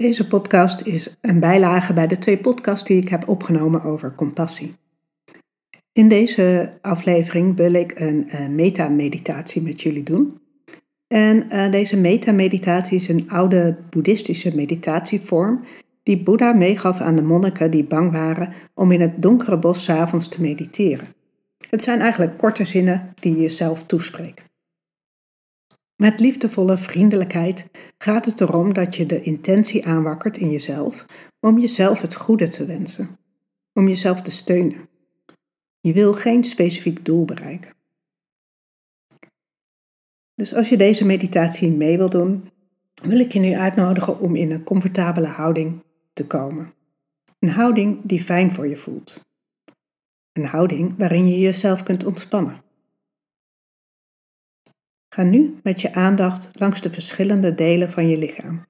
Deze podcast is een bijlage bij de twee podcasts die ik heb opgenomen over compassie. In deze aflevering wil ik een uh, meta-meditatie met jullie doen. En uh, deze meta-meditatie is een oude boeddhistische meditatievorm die Boeddha meegaf aan de monniken die bang waren om in het donkere bos s'avonds te mediteren. Het zijn eigenlijk korte zinnen die je jezelf toespreekt. Met liefdevolle vriendelijkheid gaat het erom dat je de intentie aanwakkert in jezelf om jezelf het goede te wensen, om jezelf te steunen. Je wil geen specifiek doel bereiken. Dus als je deze meditatie mee wil doen, wil ik je nu uitnodigen om in een comfortabele houding te komen. Een houding die fijn voor je voelt. Een houding waarin je jezelf kunt ontspannen. Ga nu met je aandacht langs de verschillende delen van je lichaam.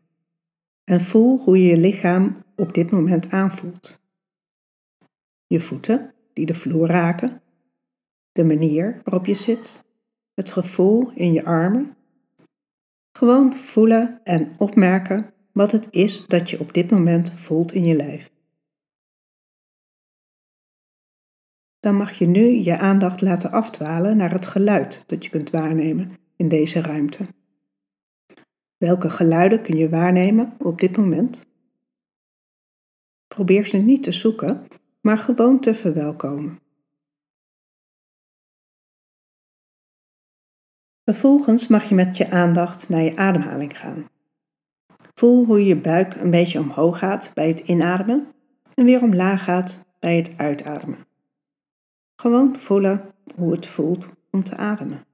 En voel hoe je je lichaam op dit moment aanvoelt. Je voeten die de vloer raken, de manier waarop je zit, het gevoel in je armen. Gewoon voelen en opmerken wat het is dat je op dit moment voelt in je lijf. Dan mag je nu je aandacht laten afdwalen naar het geluid dat je kunt waarnemen in deze ruimte? Welke geluiden kun je waarnemen op dit moment? Probeer ze niet te zoeken, maar gewoon te verwelkomen. Vervolgens mag je met je aandacht naar je ademhaling gaan. Voel hoe je buik een beetje omhoog gaat bij het inademen en weer omlaag gaat bij het uitademen. Gewoon voelen hoe het voelt om te ademen.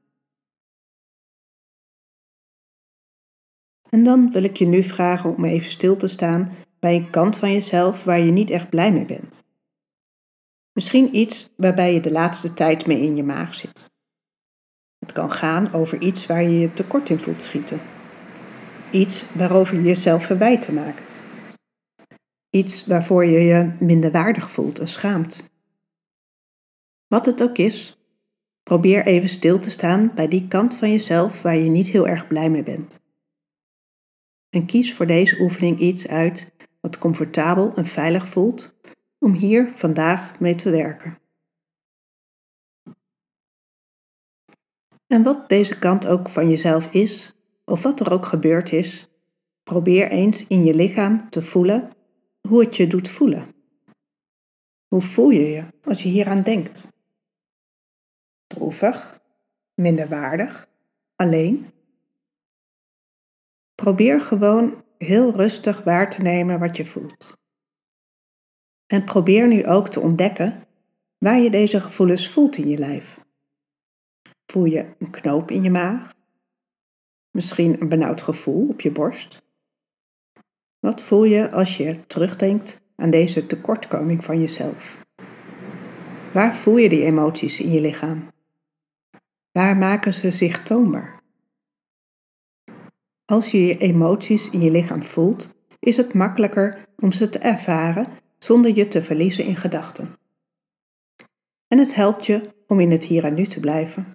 En dan wil ik je nu vragen om even stil te staan bij een kant van jezelf waar je niet echt blij mee bent. Misschien iets waarbij je de laatste tijd mee in je maag zit. Het kan gaan over iets waar je je tekort in voelt schieten. Iets waarover je jezelf verwijten maakt. Iets waarvoor je je minder waardig voelt en schaamt. Wat het ook is, probeer even stil te staan bij die kant van jezelf waar je niet heel erg blij mee bent en kies voor deze oefening iets uit wat comfortabel en veilig voelt om hier vandaag mee te werken. En wat deze kant ook van jezelf is, of wat er ook gebeurd is, probeer eens in je lichaam te voelen hoe het je doet voelen. Hoe voel je je als je hieraan denkt? Droevig, minderwaardig, alleen Probeer gewoon heel rustig waar te nemen wat je voelt. En probeer nu ook te ontdekken waar je deze gevoelens voelt in je lijf. Voel je een knoop in je maag? Misschien een benauwd gevoel op je borst? Wat voel je als je terugdenkt aan deze tekortkoming van jezelf? Waar voel je die emoties in je lichaam? Waar maken ze zich toonbaar? Als je je emoties in je lichaam voelt, is het makkelijker om ze te ervaren zonder je te verliezen in gedachten. En het helpt je om in het hier en nu te blijven.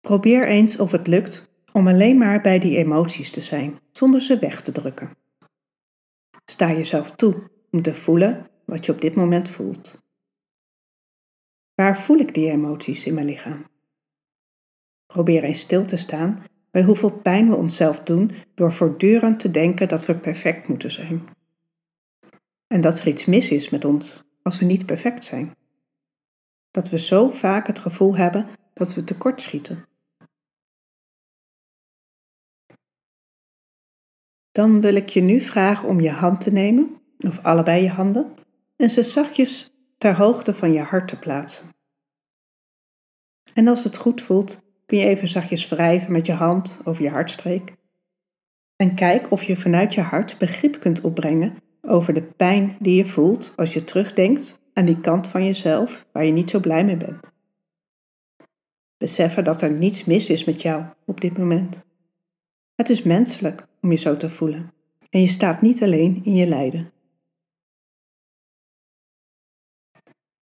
Probeer eens of het lukt om alleen maar bij die emoties te zijn, zonder ze weg te drukken. Sta jezelf toe om te voelen wat je op dit moment voelt. Waar voel ik die emoties in mijn lichaam? Probeer eens stil te staan bij hoeveel pijn we onszelf doen door voortdurend te denken dat we perfect moeten zijn. En dat er iets mis is met ons als we niet perfect zijn. Dat we zo vaak het gevoel hebben dat we tekortschieten. Dan wil ik je nu vragen om je hand te nemen, of allebei je handen, en ze zachtjes ter hoogte van je hart te plaatsen. En als het goed voelt, kun je even zachtjes wrijven met je hand over je hartstreek. En kijk of je vanuit je hart begrip kunt opbrengen over de pijn die je voelt als je terugdenkt aan die kant van jezelf waar je niet zo blij mee bent. Beseffen dat er niets mis is met jou op dit moment. Het is menselijk om je zo te voelen en je staat niet alleen in je lijden.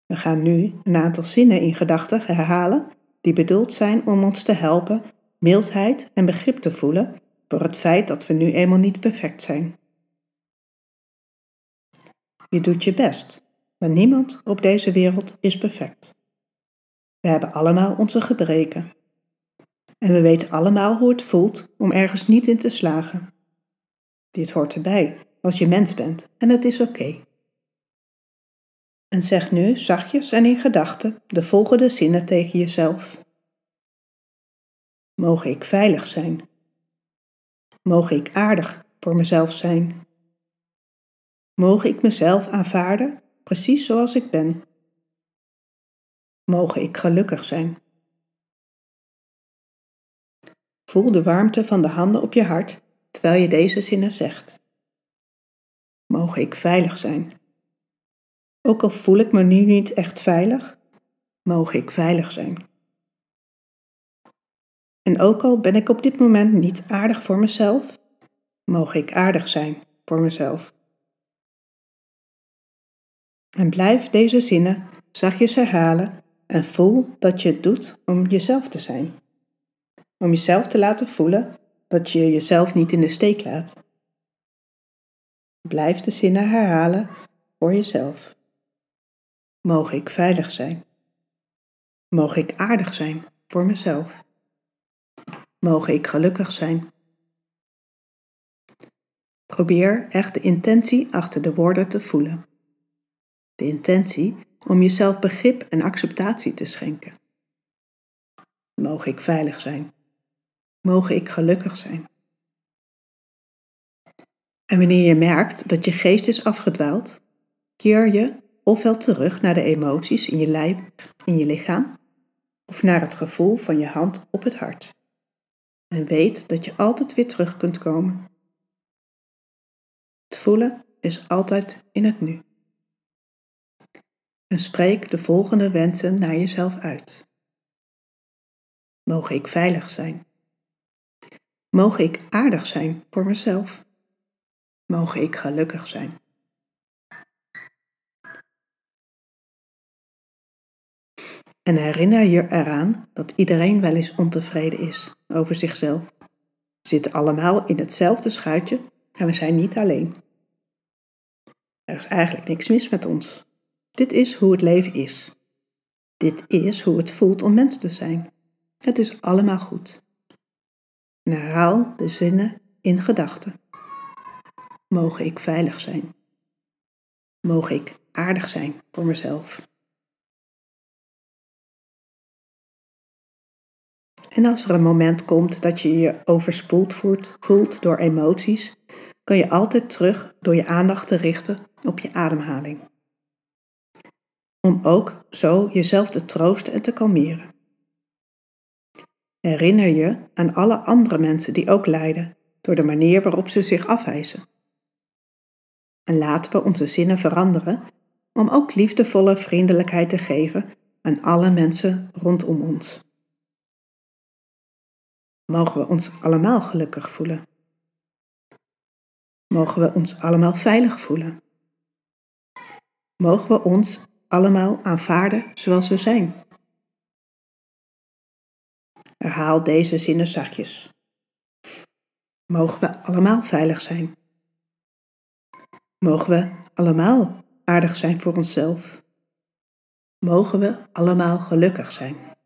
We gaan nu een aantal zinnen in gedachten herhalen die bedoeld zijn om ons te helpen mildheid en begrip te voelen voor het feit dat we nu eenmaal niet perfect zijn. Je doet je best, maar niemand op deze wereld is perfect. We hebben allemaal onze gebreken. En we weten allemaal hoe het voelt om ergens niet in te slagen. Dit hoort erbij als je mens bent en het is oké. En zeg nu zachtjes en in gedachten de volgende zinnen tegen jezelf. Mogen ik veilig zijn? Mogen ik aardig voor mezelf zijn? Mogen ik mezelf aanvaarden precies zoals ik ben? Mogen ik gelukkig zijn? Voel de warmte van de handen op je hart terwijl je deze zinnen zegt. Mogen ik veilig zijn? Ook al voel ik me nu niet echt veilig, mogen ik veilig zijn. En ook al ben ik op dit moment niet aardig voor mezelf, mogen ik aardig zijn voor mezelf. En blijf deze zinnen zachtjes herhalen en voel dat je het doet om jezelf te zijn. Om jezelf te laten voelen dat je jezelf niet in de steek laat. Blijf de zinnen herhalen voor jezelf. Mogen ik veilig zijn? Mogen ik aardig zijn voor mezelf? Mogen ik gelukkig zijn? Probeer echt de intentie achter de woorden te voelen. De intentie om jezelf begrip en acceptatie te schenken. Mogen ik veilig zijn? Mogen ik gelukkig zijn? En wanneer je merkt dat je geest is afgedwaald, keer je ofwel terug naar de emoties in je lijf, in je lichaam, of naar het gevoel van je hand op het hart. En weet dat je altijd weer terug kunt komen. Het voelen is altijd in het nu. En spreek de volgende wensen naar jezelf uit. Mogen ik veilig zijn? Mogen ik aardig zijn voor mezelf? Mogen ik gelukkig zijn? En herinner je eraan dat iedereen wel eens ontevreden is over zichzelf. We zitten allemaal in hetzelfde schuitje en we zijn niet alleen. Er is eigenlijk niks mis met ons. Dit is hoe het leven is. Dit is hoe het voelt om mens te zijn. Het is allemaal goed. En herhaal de zinnen in gedachten. Mogen ik veilig zijn? Mogen ik aardig zijn voor mezelf? En als er een moment komt dat je je overspoeld voelt door emoties, kan je altijd terug door je aandacht te richten op je ademhaling. Om ook zo jezelf te troosten en te kalmeren. Herinner je aan alle andere mensen die ook lijden door de manier waarop ze zich afwijzen. En laten we onze zinnen veranderen om ook liefdevolle vriendelijkheid te geven aan alle mensen rondom ons. Mogen we ons allemaal gelukkig voelen? Mogen we ons allemaal veilig voelen? Mogen we ons allemaal aanvaarden zoals we zijn? Herhaal deze zinnen zachtjes. Mogen we allemaal veilig zijn? Mogen we allemaal aardig zijn voor onszelf? Mogen we allemaal gelukkig zijn?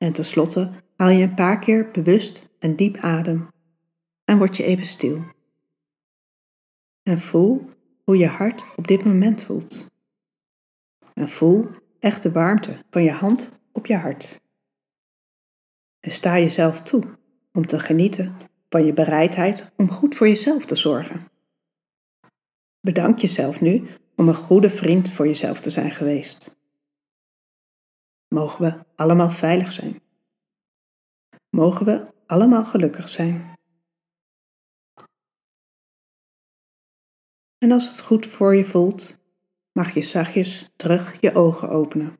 En tenslotte haal je een paar keer bewust en diep adem en word je even stil. En voel hoe je hart op dit moment voelt. En voel echt de warmte van je hand op je hart. En sta jezelf toe om te genieten van je bereidheid om goed voor jezelf te zorgen. Bedank jezelf nu om een goede vriend voor jezelf te zijn geweest mogen we allemaal veilig zijn. Mogen we allemaal gelukkig zijn. En als het goed voor je voelt, mag je zachtjes terug je ogen openen.